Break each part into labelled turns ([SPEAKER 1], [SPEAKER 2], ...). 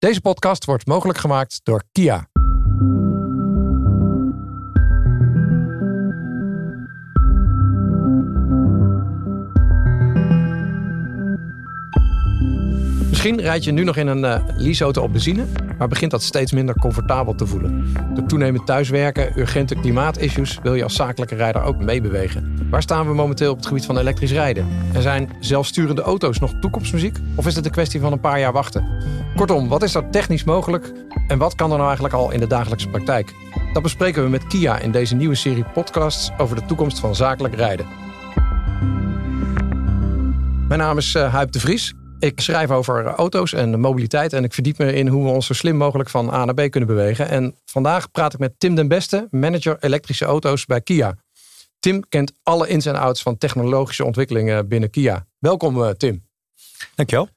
[SPEAKER 1] Deze podcast wordt mogelijk gemaakt door Kia. Misschien rijd je nu nog in een uh, leaseauto op benzine, maar begint dat steeds minder comfortabel te voelen. Door toenemend thuiswerken, urgente klimaatissues wil je als zakelijke rijder ook meebewegen. Waar staan we momenteel op het gebied van elektrisch rijden? En zijn zelfsturende auto's nog toekomstmuziek? Of is het een kwestie van een paar jaar wachten? Kortom, wat is er technisch mogelijk en wat kan er nou eigenlijk al in de dagelijkse praktijk? Dat bespreken we met Kia in deze nieuwe serie podcasts over de toekomst van zakelijk rijden. Mijn naam is uh, Huip de Vries. Ik schrijf over auto's en mobiliteit en ik verdiep me in hoe we ons zo slim mogelijk van A naar B kunnen bewegen. En vandaag praat ik met Tim den Beste, manager elektrische auto's bij Kia. Tim kent alle ins en outs van technologische ontwikkelingen binnen Kia. Welkom uh, Tim.
[SPEAKER 2] Dankjewel.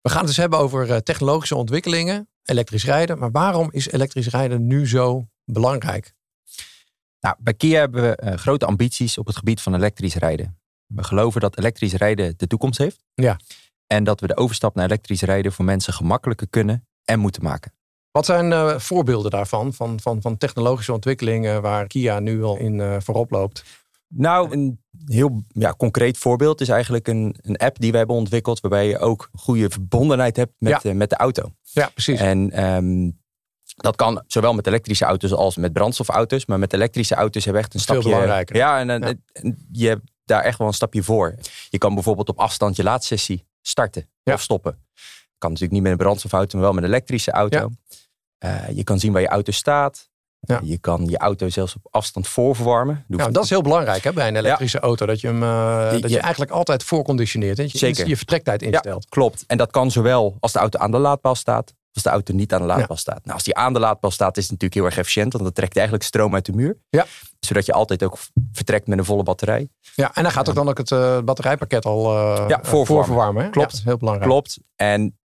[SPEAKER 1] We gaan het dus hebben over uh, technologische ontwikkelingen, elektrisch rijden. Maar waarom is elektrisch rijden nu zo belangrijk?
[SPEAKER 2] Nou, bij Kia hebben we uh, grote ambities op het gebied van elektrisch rijden. We geloven dat elektrisch rijden de toekomst heeft.
[SPEAKER 1] Ja.
[SPEAKER 2] En dat we de overstap naar elektrisch rijden voor mensen gemakkelijker kunnen en moeten maken.
[SPEAKER 1] Wat zijn uh, voorbeelden daarvan, van, van, van technologische ontwikkelingen waar Kia nu al in uh, voorop loopt?
[SPEAKER 2] Nou, een heel ja, concreet voorbeeld is eigenlijk een, een app die we hebben ontwikkeld, waarbij je ook goede verbondenheid hebt met,
[SPEAKER 1] ja.
[SPEAKER 2] uh, met de auto.
[SPEAKER 1] Ja, precies.
[SPEAKER 2] En um, dat kan zowel met elektrische auto's als met brandstofauto's. Maar met elektrische auto's hebben we echt een
[SPEAKER 1] Veel
[SPEAKER 2] stapje...
[SPEAKER 1] belangrijker.
[SPEAKER 2] Ja, en, en, en je hebt daar echt wel een stapje voor. Je kan bijvoorbeeld op afstand je laadsessie starten
[SPEAKER 1] Ja.
[SPEAKER 2] of stoppen. Kan natuurlijk niet met een brandstofauto, maar wel met een elektrische auto. Uh, je kan zien waar je auto staat.
[SPEAKER 1] Ja.
[SPEAKER 2] Je kan je auto zelfs op afstand voorverwarmen.
[SPEAKER 1] Nou, dat is heel belangrijk hè, bij een elektrische auto. Dat je hem uh,
[SPEAKER 2] Die-
[SPEAKER 1] dat je
[SPEAKER 2] ja.
[SPEAKER 1] eigenlijk altijd voorconditioneert. Dat je
[SPEAKER 2] Zeker.
[SPEAKER 1] je vertrektijd instelt.
[SPEAKER 2] Klopt. En dat kan zowel als de auto aan de laadpaal staat, als de auto niet aan de laadpaal
[SPEAKER 1] Ja.
[SPEAKER 2] staat. Nou, als die aan de laadpaal staat, is het natuurlijk heel erg efficiënt, want dat trekt eigenlijk stroom uit de muur.
[SPEAKER 1] Ja.
[SPEAKER 2] Zodat je altijd ook vertrekt met een volle batterij.
[SPEAKER 1] Ja, en dan gaat ook dan ook het eh, batterijpakket al eh,
[SPEAKER 2] Ja,
[SPEAKER 1] eh,
[SPEAKER 2] voorverwarmen.
[SPEAKER 1] voorverwarmen. hè?
[SPEAKER 2] Klopt.
[SPEAKER 1] Ja, heel belangrijk.
[SPEAKER 2] Klopt. En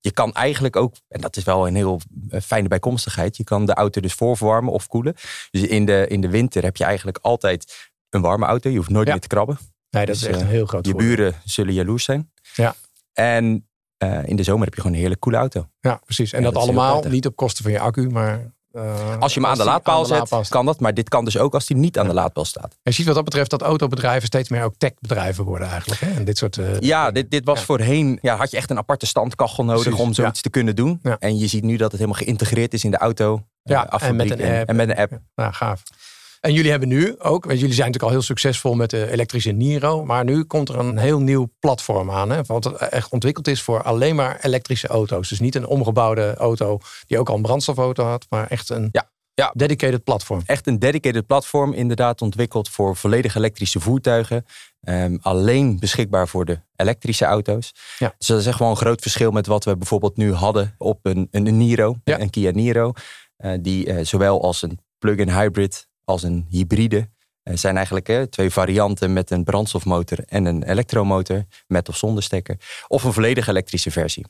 [SPEAKER 2] je kan eigenlijk ook, en dat is wel een heel fijne bijkomstigheid, je kan de auto dus voorverwarmen of koelen. Dus in de, in de winter heb je eigenlijk altijd een warme auto. Je hoeft nooit
[SPEAKER 1] Ja.
[SPEAKER 2] meer te krabben.
[SPEAKER 1] Nee, dat is
[SPEAKER 2] Dus,
[SPEAKER 1] echt een heel groot
[SPEAKER 2] Je
[SPEAKER 1] voordeel.
[SPEAKER 2] buren zullen jaloers zijn.
[SPEAKER 1] Ja.
[SPEAKER 2] En eh, in de zomer heb je gewoon een hele coole auto.
[SPEAKER 1] Ja, precies. En dat, allemaal niet op kosten van je accu, maar... eh,
[SPEAKER 2] Als je hem aan de laadpaal zet,
[SPEAKER 1] laadpaal
[SPEAKER 2] kan dat. Maar dit kan dus ook als hij niet aan
[SPEAKER 1] Ja.
[SPEAKER 2] de laadpaal staat.
[SPEAKER 1] Je ziet wat dat betreft dat autobedrijven steeds meer ook techbedrijven worden eigenlijk. Hè? En dit soort... eh,
[SPEAKER 2] Ja, dit, dit was
[SPEAKER 1] Ja.
[SPEAKER 2] voorheen, ja, had je echt een aparte standkachel nodig
[SPEAKER 1] Precies,
[SPEAKER 2] om zoiets te kunnen doen. En je ziet nu dat het helemaal geïntegreerd is in de auto.
[SPEAKER 1] Ja,
[SPEAKER 2] af
[SPEAKER 1] en met een
[SPEAKER 2] en,
[SPEAKER 1] app.
[SPEAKER 2] en met een app.
[SPEAKER 1] Nou, gaaf. En jullie hebben nu ook, want jullie zijn natuurlijk al heel succesvol met de elektrische Niro, maar nu komt er een heel nieuw platform aan, hè, wat echt ontwikkeld is voor alleen maar elektrische auto's. Dus niet een omgebouwde auto die ook al een brandstofauto had, maar echt een
[SPEAKER 2] Ja, ja.
[SPEAKER 1] dedicated platform.
[SPEAKER 2] Echt een dedicated platform, inderdaad ontwikkeld voor volledig elektrische voertuigen. Ehm, alleen beschikbaar voor de elektrische auto's.
[SPEAKER 1] Ja.
[SPEAKER 2] Dus dat is echt wel een groot verschil met wat we bijvoorbeeld nu hadden op een, een, Niro,
[SPEAKER 1] Ja.
[SPEAKER 2] een Kia Niro. eh, die eh, zowel als een plug-in hybrid als een hybride eh, zijn eigenlijk twee varianten met een brandstofmotor en een elektromotor met of zonder stekker. Of een volledig elektrische versie.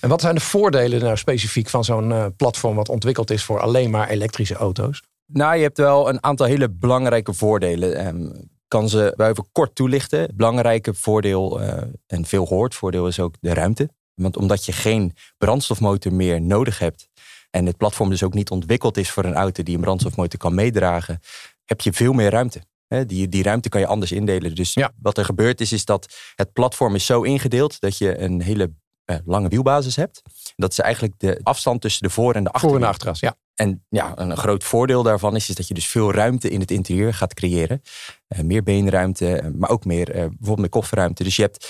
[SPEAKER 1] En wat zijn de voordelen nou specifiek van zo'n eh, platform wat ontwikkeld is voor alleen maar elektrische auto's?
[SPEAKER 2] Nou, je hebt wel een aantal hele belangrijke voordelen. Ehm, kan ze wel even kort toelichten. Belangrijke voordeel, eh, en veel gehoord voordeel, is ook de ruimte. Want omdat je geen brandstofmotor meer nodig hebt. En het platform dus ook niet ontwikkeld is voor een auto die een brandstofmotor kan meedragen. heb je veel meer ruimte. Die, die ruimte kan je anders indelen. Dus
[SPEAKER 1] Ja.
[SPEAKER 2] wat er gebeurt is, is dat het platform is zo ingedeeld dat je een hele eh, lange wielbasis hebt. Dat is eigenlijk de afstand tussen de voor- en de
[SPEAKER 1] Voor-
[SPEAKER 2] achterwiel.
[SPEAKER 1] en achteras, ja.
[SPEAKER 2] En ja, een groot voordeel daarvan is, is dat je dus veel ruimte in het interieur gaat creëren. Eh, meer beenruimte, eh, maar ook meer bijvoorbeeld meer kofferruimte. Dus je hebt,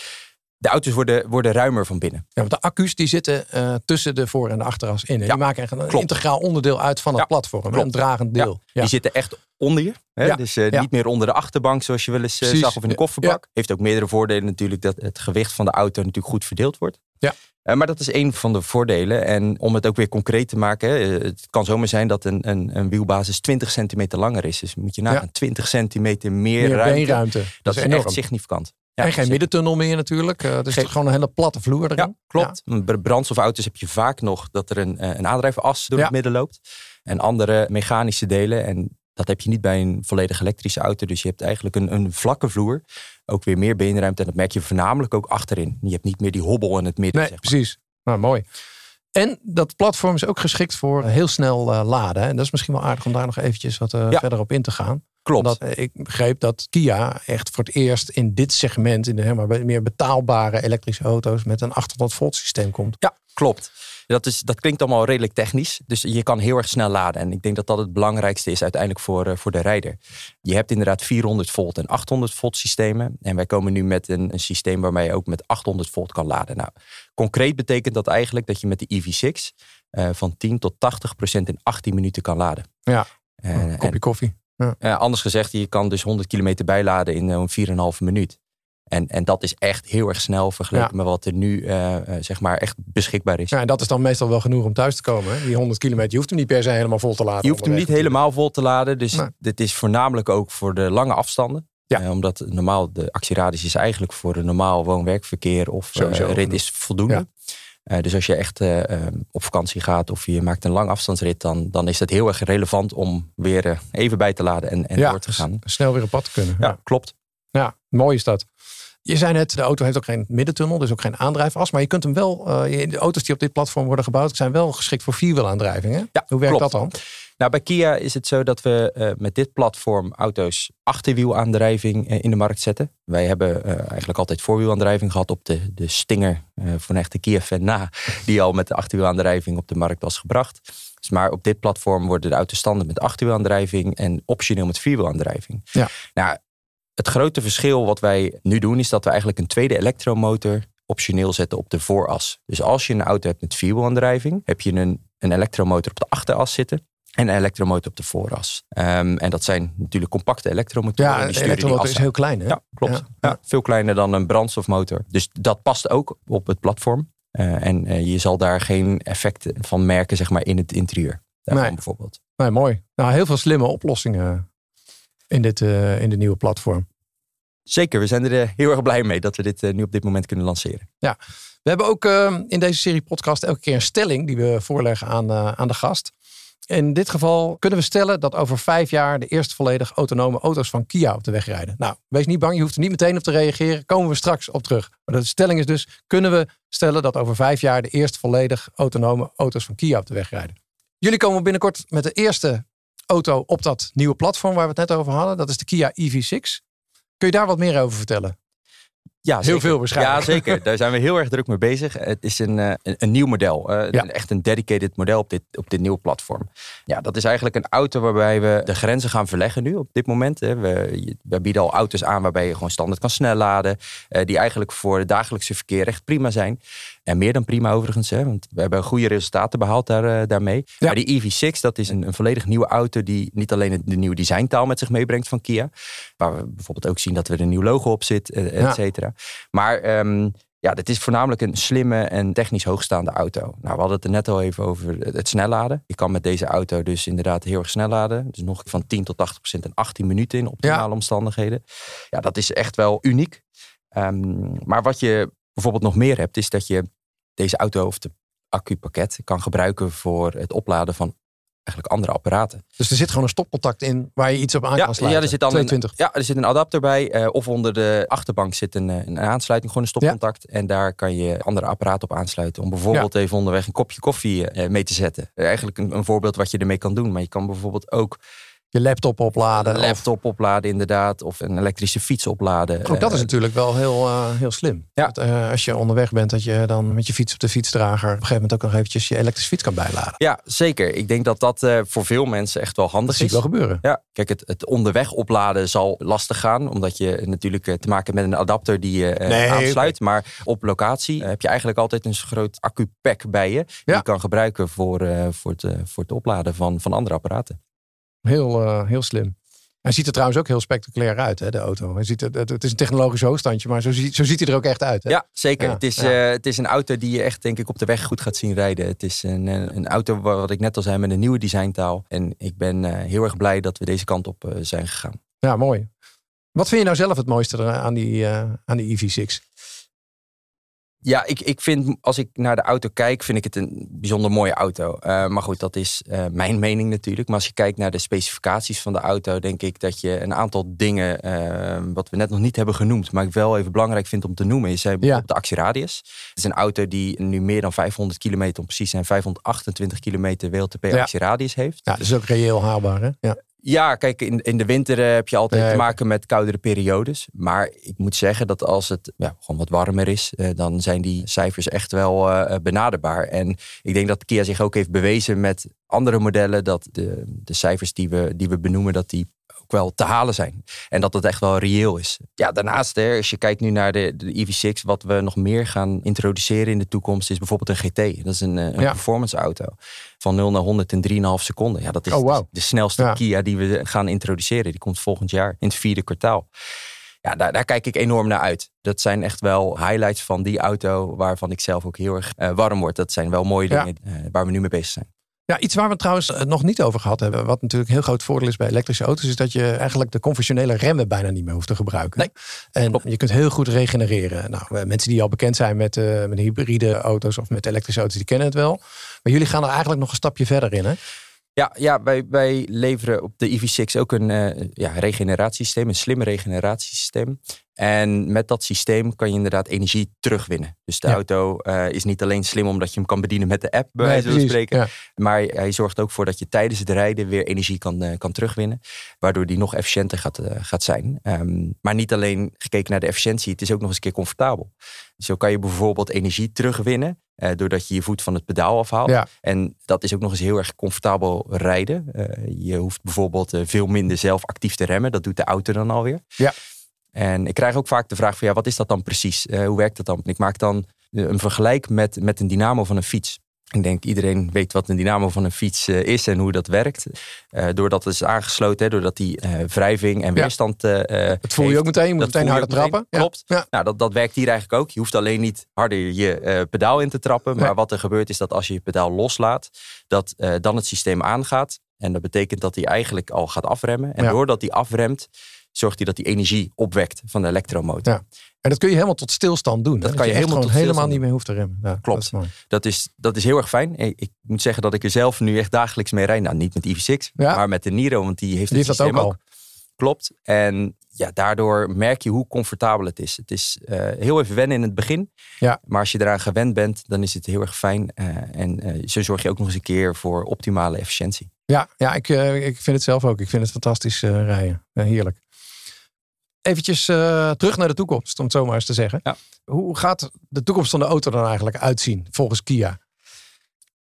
[SPEAKER 2] de auto's worden, worden ruimer van binnen.
[SPEAKER 1] Ja, want de accu's die zitten eh, tussen de voor- en de achteras in.
[SPEAKER 2] Ja,
[SPEAKER 1] die maken echt een
[SPEAKER 2] klopt.
[SPEAKER 1] integraal onderdeel uit van het
[SPEAKER 2] Ja,
[SPEAKER 1] platform.
[SPEAKER 2] klopt.
[SPEAKER 1] Een dragend deel. Ja.
[SPEAKER 2] Die zitten echt onder je. Hè?
[SPEAKER 1] Ja,
[SPEAKER 2] Dus eh,
[SPEAKER 1] ja.
[SPEAKER 2] niet meer onder de achterbank zoals je wel eens eh, zag of in de kofferbak. Heeft ook meerdere voordelen natuurlijk dat het gewicht van de auto natuurlijk goed verdeeld wordt.
[SPEAKER 1] Ja.
[SPEAKER 2] Eh, maar dat is één van de voordelen. En om het ook weer concreet te maken. het kan zomaar zijn dat een, een, een wielbasis 20 centimeter langer is. Dus moet je nagaan, 20 centimeter meer,
[SPEAKER 1] Meer
[SPEAKER 2] ruimte.
[SPEAKER 1] beenruimte.
[SPEAKER 2] Dat, is
[SPEAKER 1] enorm.
[SPEAKER 2] echt significant. Ja,
[SPEAKER 1] en geen middentunnel meer natuurlijk. Eh, dus
[SPEAKER 2] Geen-
[SPEAKER 1] het is gewoon een hele platte vloer erin.
[SPEAKER 2] Ja, klopt. Bij Brandstofauto's heb je vaak nog dat er een, een aandrijfas door het midden loopt. En andere mechanische delen. En dat heb je niet bij een volledig elektrische auto. Dus je hebt eigenlijk een, een vlakke vloer. Ook weer meer beenruimte. En dat merk je voornamelijk ook achterin. Je hebt niet meer die hobbel in het midden.
[SPEAKER 1] Nee,
[SPEAKER 2] zeg maar.
[SPEAKER 1] precies. Nou, mooi. En dat platform is ook geschikt voor heel snel uh, laden. En dat is misschien wel aardig om daar nog eventjes wat uh, verder op in te gaan.
[SPEAKER 2] Klopt.
[SPEAKER 1] Omdat ik begreep dat Kia echt voor het eerst in dit segment, in de helemaal meer betaalbare elektrische auto's, met een 800 volt systeem komt.
[SPEAKER 2] Ja, klopt. Dat, is, dat klinkt allemaal redelijk technisch. Dus je kan heel erg snel laden. En ik denk dat dat het belangrijkste is uiteindelijk voor, uh, voor de rijder. Je hebt inderdaad 400 volt en 800 volt systemen. En wij komen nu met een, een systeem waarmee je ook met 800 volt kan laden. Nou, concreet betekent dat eigenlijk dat je met de EV6 uh, van 10 tot 80 procent in 18 minuten kan laden.
[SPEAKER 1] Ja, een kopje en, koffie.
[SPEAKER 2] Ja. Uh, anders gezegd, je kan dus 100 kilometer bijladen in een 4,5 minuut. En, en dat is echt heel erg snel vergeleken met wat er nu uh, zeg maar echt beschikbaar is.
[SPEAKER 1] Ja, en dat is dan meestal wel genoeg om thuis te komen. Hè? Die 100 kilometer, je hoeft hem niet per se helemaal vol te laden.
[SPEAKER 2] Je hoeft hem niet helemaal vol te laden. Dus nee. dit is voornamelijk ook voor de lange afstanden. Ja. Uh, omdat normaal de actieradius is eigenlijk voor een normaal woon-werkverkeer of uh, rit is voldoende. Ja. dus als je echt op vakantie gaat of je maakt een lang afstandsrit, dan, dan is het heel erg relevant om weer even bij te laden en, en
[SPEAKER 1] ja,
[SPEAKER 2] door te gaan.
[SPEAKER 1] Snel weer op pad te kunnen.
[SPEAKER 2] Ja, klopt.
[SPEAKER 1] Ja, mooi is dat. Je zei net, de auto heeft ook geen middentunnel, dus ook geen aandrijfas. Maar je kunt hem wel, uh, de auto's die op dit platform worden gebouwd, zijn wel geschikt voor vierwielaandrijvingen.
[SPEAKER 2] Ja,
[SPEAKER 1] Hoe werkt
[SPEAKER 2] klopt.
[SPEAKER 1] dat dan?
[SPEAKER 2] Nou, bij Kia is het zo dat we uh, met dit platform auto's achterwielaandrijving uh, in de markt zetten. Wij hebben eigenlijk altijd voorwielaandrijving gehad op de, de Stinger voor een echte Kia-fan na, die al met de achterwielaandrijving op de markt was gebracht. Dus maar op dit platform worden de auto's standaard met achterwielaandrijving en optioneel met vierwielaandrijving.
[SPEAKER 1] Ja.
[SPEAKER 2] Nou, het grote verschil wat wij nu doen is dat we eigenlijk een tweede elektromotor optioneel zetten op de vooras. Dus als je een auto hebt met vierwielaandrijving, heb je een, een elektromotor op de achteras zitten en een elektromotor op de vooras. Um, en dat zijn natuurlijk compacte elektromotoren.
[SPEAKER 1] Ja, de elektromotor is heel klein. Hè?
[SPEAKER 2] Ja, klopt. Ja. Ja, veel kleiner dan een brandstofmotor. Dus dat past ook op het platform. Uh, en uh, je zal daar geen effecten van merken zeg maar, in het interieur. Daarvan
[SPEAKER 1] Nee.
[SPEAKER 2] bijvoorbeeld.
[SPEAKER 1] Nee, mooi. Nou, heel veel slimme oplossingen in, dit, uh, in de nieuwe platform.
[SPEAKER 2] Zeker, we zijn er uh, heel erg blij mee dat we dit uh, nu op dit moment kunnen lanceren.
[SPEAKER 1] Ja, we hebben ook uh, in deze serie podcast elke keer een stelling die we voorleggen aan, aan de gast. In dit geval kunnen we stellen dat over vijf jaar de eerste volledig autonome auto's van Kia op de weg rijden. Nou, wees niet bang, je hoeft er niet meteen op te reageren. Komen we straks op terug. Maar de stelling is dus, kunnen we stellen dat over vijf jaar de eerste volledig autonome auto's van Kia op de weg rijden? Jullie komen binnenkort met de eerste auto op dat nieuwe platform waar we het net over hadden. Dat is de Kia EV6. Kun je daar wat meer over vertellen?
[SPEAKER 2] Ja,
[SPEAKER 1] Heel
[SPEAKER 2] zeker.
[SPEAKER 1] veel waarschijnlijk.
[SPEAKER 2] Ja, zeker. Daar zijn we heel erg druk mee bezig. Het is een, uh, een, een, nieuw model. Uh,
[SPEAKER 1] Ja.
[SPEAKER 2] Echt een dedicated model op dit, op dit nieuwe platform. Ja, dat is eigenlijk een auto waarbij we de grenzen gaan verleggen nu op dit moment. Hè. We, we bieden al auto's aan waarbij je gewoon standaard kan snel laden. Uh, die eigenlijk voor het dagelijkse verkeer echt prima zijn. En meer dan prima overigens. Hè, want we hebben goede resultaten behaald daar, uh, daarmee.
[SPEAKER 1] Ja.
[SPEAKER 2] Maar die EV6, dat is een, een volledig nieuwe auto die niet alleen de nieuwe designtaal met zich meebrengt van Kia. Waar we bijvoorbeeld ook zien dat er een nieuw logo op zit, et
[SPEAKER 1] Ja.
[SPEAKER 2] Maar um, ja, dit is voornamelijk een slimme en technisch hoogstaande auto. Nou, we hadden het er net al even over het snelladen. Je kan met deze auto dus inderdaad heel erg snel laden. Dus nog van 10 tot 80 procent in 18 minuten in optimale
[SPEAKER 1] Ja.
[SPEAKER 2] omstandigheden. Ja, dat is echt wel uniek. Um, maar wat je bijvoorbeeld nog meer hebt, is dat je deze auto of de accupakket kan gebruiken voor het opladen van eigenlijk andere apparaten.
[SPEAKER 1] Dus er zit gewoon een stopcontact in waar je iets op aan
[SPEAKER 2] Ja,
[SPEAKER 1] kan sluiten.
[SPEAKER 2] ja, er zit dan een,
[SPEAKER 1] 22.
[SPEAKER 2] ja, er zit een adapter bij. eh, of onder de achterbank zit een, eh, een aansluiting, gewoon een stopcontact. En daar kan je andere apparaten op aansluiten. Om bijvoorbeeld even onderweg een kopje koffie eh, mee te zetten. Eigenlijk een, een voorbeeld wat je ermee kan doen. Maar je kan bijvoorbeeld ook
[SPEAKER 1] Je laptop opladen.
[SPEAKER 2] een laptop opladen inderdaad. Of een elektrische fiets opladen.
[SPEAKER 1] Ook dat is
[SPEAKER 2] Eh,
[SPEAKER 1] natuurlijk wel heel, eh, heel slim.
[SPEAKER 2] Ja.
[SPEAKER 1] Dat, eh, als je onderweg bent, dat je dan met je fiets op de fietsdrager... op een gegeven moment ook nog eventjes je elektrische fiets kan bijladen.
[SPEAKER 2] Ja, zeker. Ik denk dat dat voor veel mensen echt wel
[SPEAKER 1] Dat
[SPEAKER 2] handig is.
[SPEAKER 1] wel gebeuren.
[SPEAKER 2] Ja, kijk, het, het onderweg opladen zal lastig gaan. Omdat je natuurlijk te maken hebt met een adapter die je
[SPEAKER 1] Nee,
[SPEAKER 2] aansluit. Maar op locatie heb je eigenlijk altijd een groot accu-pack bij je. Die je kan gebruiken voor, voor, het, voor het opladen van, van andere apparaten.
[SPEAKER 1] Heel, eh, heel slim. Hij ziet er trouwens ook heel spectaculair uit, hè, de auto. Hij ziet er, het, het is een technologisch hoogstandje, maar zo, ziet- zo ziet hij er ook echt uit. Hè?
[SPEAKER 2] Ja, zeker.
[SPEAKER 1] Ja,
[SPEAKER 2] het, is,
[SPEAKER 1] ja.
[SPEAKER 2] eh, het is een auto die je echt denk ik op de weg goed gaat zien rijden. Het is een, een auto, wa- wat ik net al zei, met een nieuwe designtaal. En ik ben eh, heel erg blij dat we deze kant op zijn gegaan.
[SPEAKER 1] Ja, mooi. Wat vind je nou zelf het mooiste aan die, aan die EV6?
[SPEAKER 2] Ja, ik, ik vind als ik naar de auto kijk, vind ik het een bijzonder mooie auto. Uh, maar goed, dat is uh, mijn mening natuurlijk. Maar als je kijkt naar de specificaties van de auto, denk ik dat je een aantal dingen, uh, wat we net nog niet hebben genoemd, maar ik wel even belangrijk vind om te noemen, is ja. de actieradius. Het is een auto die nu meer dan 500 kilometer, om precies zijn 528 kilometer WLTP ja. actieradius heeft.
[SPEAKER 1] Ja, dat is ook reëel haalbaar hè?
[SPEAKER 2] Ja. Ja, kijk, in, in de winter eh, heb je altijd te maken met koudere periodes. Maar ik moet zeggen dat als het ja, gewoon wat warmer is, eh, dan zijn die cijfers echt wel uh, benaderbaar. En ik denk dat Kia zich ook heeft bewezen met andere modellen dat de, de cijfers die we, die we benoemen, dat die wel te halen zijn. En dat het echt wel reëel is. Ja, daarnaast, hè, als je kijkt nu naar de, de EV6, wat we nog meer gaan introduceren in de toekomst, is bijvoorbeeld een GT. Dat is een, een performance auto. Van 0 naar 100 in 3,5 seconden. Ja, dat is
[SPEAKER 1] oh,
[SPEAKER 2] de snelste Kia die we gaan introduceren. Die komt volgend jaar in het vierde kwartaal. Ja, daar, daar, kijk ik enorm naar uit. Dat zijn echt wel highlights van die auto waarvan ik zelf ook heel erg uh, warm word. Dat zijn wel mooie dingen uh, waar we nu mee bezig zijn.
[SPEAKER 1] Ja, iets waar we het trouwens eh, nog niet over gehad hebben, wat natuurlijk een heel groot voordeel is bij elektrische auto's, is dat je eigenlijk de conventionele remmen bijna niet meer hoeft te gebruiken.
[SPEAKER 2] Nee,
[SPEAKER 1] en je kunt heel goed regenereren. Nou, eh, mensen die al bekend zijn met, uh, met hybride auto's of met elektrische auto's, die kennen het wel. Maar jullie gaan er eigenlijk nog een stapje verder in, hè?
[SPEAKER 2] Ja, ja wij, wij leveren op de EV6 ook een uh, ja, regeneratiesysteem, een slim regeneratiesysteem. En met dat systeem kan je inderdaad energie terugwinnen. Dus de auto uh, is niet alleen slim omdat je hem kan bedienen met de app, bij wijze van spreken. Ja. Maar hij zorgt ook voor dat je tijdens het rijden weer energie kan, uh, kan terugwinnen. Waardoor die nog efficiënter gaat, uh, gaat zijn. Um, maar niet alleen gekeken naar de efficiëntie, het is ook nog eens een keer comfortabel. Zo kan je bijvoorbeeld energie terugwinnen. Uh, doordat je je voet van het pedaal afhaalt.
[SPEAKER 1] Ja.
[SPEAKER 2] En dat is ook nog eens heel erg comfortabel rijden. je hoeft bijvoorbeeld veel minder zelf actief te remmen. Dat doet de auto dan alweer.
[SPEAKER 1] Ja.
[SPEAKER 2] En ik krijg ook vaak de vraag van ja, wat is dat dan precies? Hoe werkt dat dan? Ik maak dan een vergelijk met, met een dynamo van een fiets. Ik denk iedereen weet wat een dynamo van een fiets uh, is en hoe dat werkt. Uh, doordat het is aangesloten, hè, doordat die wrijving en weerstand. Ja.
[SPEAKER 1] dat voel je heeft, ook meteen, je moet meteen harder trappen.
[SPEAKER 2] Klopt. Ja. Nou, dat, dat werkt hier eigenlijk ook. Je hoeft alleen niet harder je pedaal in te trappen. Maar wat er gebeurt is dat als je je pedaal loslaat, dat dan het systeem aangaat. En dat betekent dat hij eigenlijk al gaat afremmen. En doordat hij afremt, zorgt hij dat die energie opwekt van de elektromotor.
[SPEAKER 1] Ja. En dat kun je helemaal tot stilstand doen.
[SPEAKER 2] Dat kan je, helemaal tot
[SPEAKER 1] helemaal niet meer hoeft te remmen. Ja,
[SPEAKER 2] Klopt.
[SPEAKER 1] Dat is,
[SPEAKER 2] dat is, dat is heel erg fijn. Ik moet zeggen dat ik er zelf nu echt dagelijks mee rijd. Nou, niet met EV6, maar met de Niro, want die heeft,
[SPEAKER 1] die heeft dat ook al.
[SPEAKER 2] Klopt. En ja, daardoor merk je hoe comfortabel het is. Het is uh, heel even wennen in het begin.
[SPEAKER 1] Ja.
[SPEAKER 2] Maar als je eraan gewend bent, dan is het heel erg fijn. Uh, en uh, zo zorg je ook nog eens een keer voor optimale efficiëntie.
[SPEAKER 1] Ja, ja ik, ik vind het zelf ook. Ik vind het fantastisch rijden. heerlijk eventjes uh, terug naar de toekomst, om het zo maar eens te zeggen.
[SPEAKER 2] Ja.
[SPEAKER 1] Hoe gaat de toekomst van de auto dan eigenlijk uitzien volgens Kia?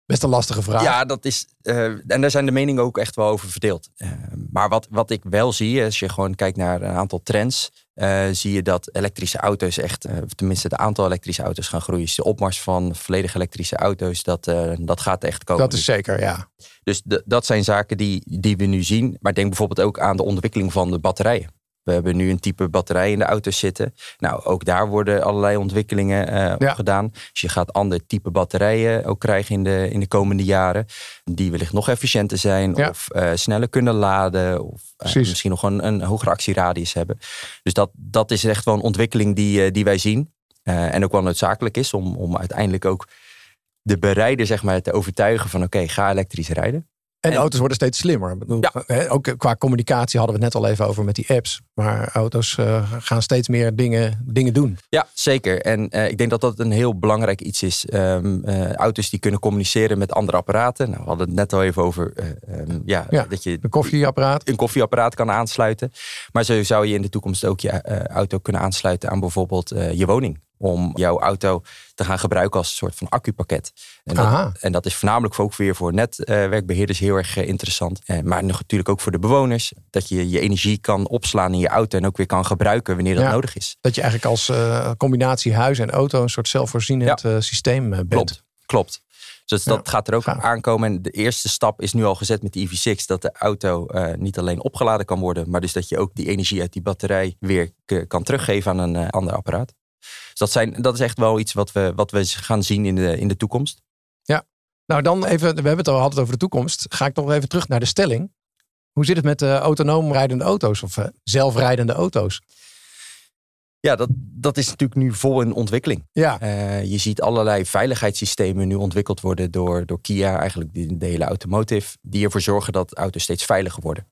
[SPEAKER 1] Best een lastige vraag.
[SPEAKER 2] Ja, dat is. Uh, en daar zijn de meningen ook echt wel over verdeeld. Uh, maar wat, wat ik wel zie, als je gewoon kijkt naar een aantal trends, uh, zie je dat elektrische auto's echt, tenminste het aantal elektrische auto's gaan groeien. Dus de opmars van volledig elektrische auto's, dat, dat gaat echt komen.
[SPEAKER 1] Dat is zeker, ja.
[SPEAKER 2] Dus de, dat zijn zaken die, die we nu zien. Maar denk bijvoorbeeld ook aan de ontwikkeling van de batterijen. We hebben nu een type batterij in de auto zitten. Nou, ook daar worden allerlei ontwikkelingen uh,
[SPEAKER 1] ja.
[SPEAKER 2] gedaan. Dus je gaat ander type batterijen ook krijgen in de, in de komende jaren. Die wellicht nog efficiënter zijn
[SPEAKER 1] ja.
[SPEAKER 2] of uh, sneller kunnen laden. Of uh, misschien nog een, een hogere actieradius hebben. Dus dat, dat is echt wel een ontwikkeling die, die wij zien. en ook wel noodzakelijk is om, om uiteindelijk ook de bereider zeg maar, te overtuigen van oké, okay, ga elektrisch rijden.
[SPEAKER 1] En, auto's worden steeds slimmer.
[SPEAKER 2] Ja.
[SPEAKER 1] Ook qua communicatie hadden we het net al even over met die apps. Maar auto's uh, gaan steeds meer dingen, dingen doen.
[SPEAKER 2] Ja, zeker. En uh, ik denk dat dat een heel belangrijk iets is. Um, uh, auto's die kunnen communiceren met andere apparaten. Nou, we hadden het net al even over um, ja,
[SPEAKER 1] ja,
[SPEAKER 2] dat je
[SPEAKER 1] een koffieapparaat.
[SPEAKER 2] een koffieapparaat kan aansluiten. Maar zo zou je in de toekomst ook je auto kunnen aansluiten aan bijvoorbeeld je woning om jouw auto te gaan gebruiken als een soort van accupakket. En dat, en dat is voornamelijk ook weer voor netwerkbeheerders heel erg eh, interessant. Eh, maar natuurlijk ook voor de bewoners. Dat je je energie kan opslaan in je auto en ook weer kan gebruiken wanneer dat
[SPEAKER 1] ja,
[SPEAKER 2] nodig is.
[SPEAKER 1] Dat je eigenlijk als uh, combinatie huis en auto een soort zelfvoorzienend ja. systeem bent.
[SPEAKER 2] Klopt, klopt. Dus dat gaat er ook Gaaf. aankomen. En de eerste stap is nu al gezet met de EV6. Dat de auto uh, niet alleen opgeladen kan worden. Maar dus dat je ook die energie uit die batterij weer kan teruggeven aan een uh, ander apparaat. Dus dat, zijn, dat is echt wel iets wat we, wat we gaan zien in de, in de toekomst.
[SPEAKER 1] Ja, nou dan even, we hebben het al altijd over de toekomst. Ga ik toch even terug naar de stelling. Hoe zit het met uh, autonoom rijdende auto's of uh, zelfrijdende auto's?
[SPEAKER 2] Ja, dat, dat is natuurlijk nu vol in ontwikkeling.
[SPEAKER 1] Ja.
[SPEAKER 2] Uh, je ziet allerlei veiligheidssystemen nu ontwikkeld worden door, door Kia, eigenlijk de, de hele automotive, die ervoor zorgen dat auto's steeds veiliger worden.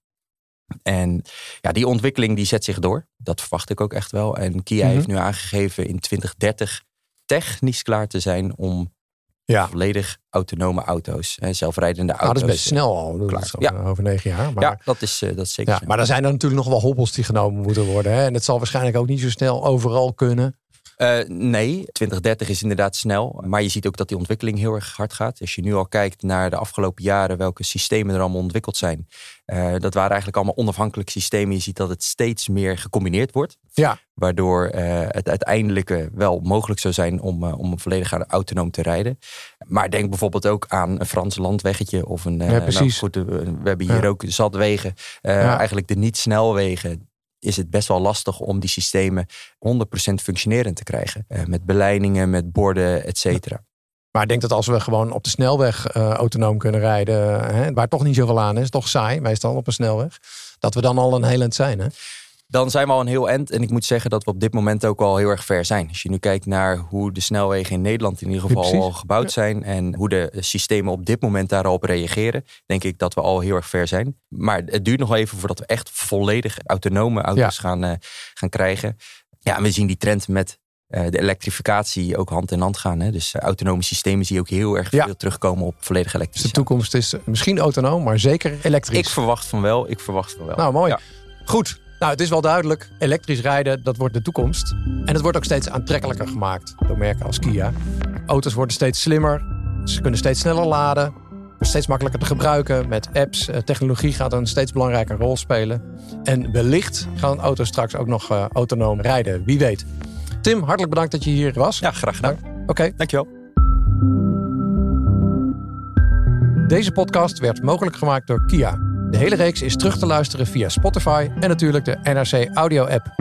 [SPEAKER 2] En ja, die ontwikkeling die zet zich door. Dat verwacht ik ook echt wel. En Kia
[SPEAKER 1] Mhm.
[SPEAKER 2] heeft nu aangegeven in 2030 technisch klaar te zijn om
[SPEAKER 1] Ja.
[SPEAKER 2] volledig autonome auto's, hè, zelfrijdende
[SPEAKER 1] Nou, dat
[SPEAKER 2] auto's.
[SPEAKER 1] is best snel al. Dat
[SPEAKER 2] klaar.
[SPEAKER 1] is al,
[SPEAKER 2] Ja.
[SPEAKER 1] eh, over negen jaar. Maar,
[SPEAKER 2] Ja, dat is, eh, dat is zeker.
[SPEAKER 1] maar er zijn er natuurlijk nog wel hobbels die genomen moeten worden. Hè? En het zal waarschijnlijk ook niet zo snel overal kunnen.
[SPEAKER 2] Eh, nee, 2030 is inderdaad snel. Maar je ziet ook dat die ontwikkeling heel erg hard gaat. Als je nu al kijkt naar de afgelopen jaren, welke systemen er allemaal ontwikkeld zijn. eh, dat waren eigenlijk allemaal onafhankelijke systemen. Je ziet dat het steeds meer gecombineerd wordt.
[SPEAKER 1] Ja.
[SPEAKER 2] Waardoor eh, het uiteindelijk wel mogelijk zou zijn om, eh, om volledig autonoom te rijden. Maar denk bijvoorbeeld ook aan een Frans landweggetje of een.
[SPEAKER 1] Ja, precies.
[SPEAKER 2] nou goed, we hebben hier
[SPEAKER 1] Ja.
[SPEAKER 2] ook zat wegen.
[SPEAKER 1] Ja.
[SPEAKER 2] Eigenlijk de niet-snelwegen is het best wel lastig om die systemen 100% functionerend te krijgen. Eh, met beleidingen, met borden, et cetera.
[SPEAKER 1] Maar ik denk dat als we gewoon op de snelweg eh, autonoom kunnen rijden, hè, waar toch niet zoveel aan is, toch saai meestal op een snelweg, dat we dan al een heel zijn. Hè?
[SPEAKER 2] Dan zijn we al een heel eind. En ik moet zeggen dat we op dit moment ook al heel erg ver zijn. Als je nu kijkt naar hoe de snelwegen in Nederland in ieder geval al gebouwd zijn. En hoe de systemen op dit moment daarop reageren. Denk ik dat we al heel erg ver zijn. Maar het duurt nog even voordat we echt volledig autonome auto's gaan, eh, gaan krijgen. Ja, en we zien die trend met eh, de elektrificatie ook hand in hand gaan. Hè? Dus eh, autonome systemen zie je ook heel erg
[SPEAKER 1] Ja.
[SPEAKER 2] veel terugkomen op volledig
[SPEAKER 1] Dus
[SPEAKER 2] elektrische
[SPEAKER 1] de toekomst is misschien autonoom, maar zeker elektrisch.
[SPEAKER 2] Ik verwacht van wel. Ik verwacht van wel.
[SPEAKER 1] Nou, mooi.
[SPEAKER 2] Ja.
[SPEAKER 1] Goed. Nou, het is wel duidelijk. Elektrisch rijden, dat wordt de toekomst. En het wordt ook steeds aantrekkelijker gemaakt door merken als Kia. Auto's worden steeds slimmer. Ze kunnen steeds sneller laden. Steeds makkelijker te gebruiken met apps. Eh, Technologie gaat een steeds belangrijke rol spelen. En wellicht gaan auto's straks ook nog eh, autonoom rijden. Wie weet. Tim, hartelijk bedankt dat je hier was.
[SPEAKER 2] Ja, graag gedaan.
[SPEAKER 1] Oké.
[SPEAKER 2] Dankjewel.
[SPEAKER 1] Deze podcast werd mogelijk gemaakt door Kia. De hele reeks is terug te luisteren via Spotify en natuurlijk de NRC Audio app.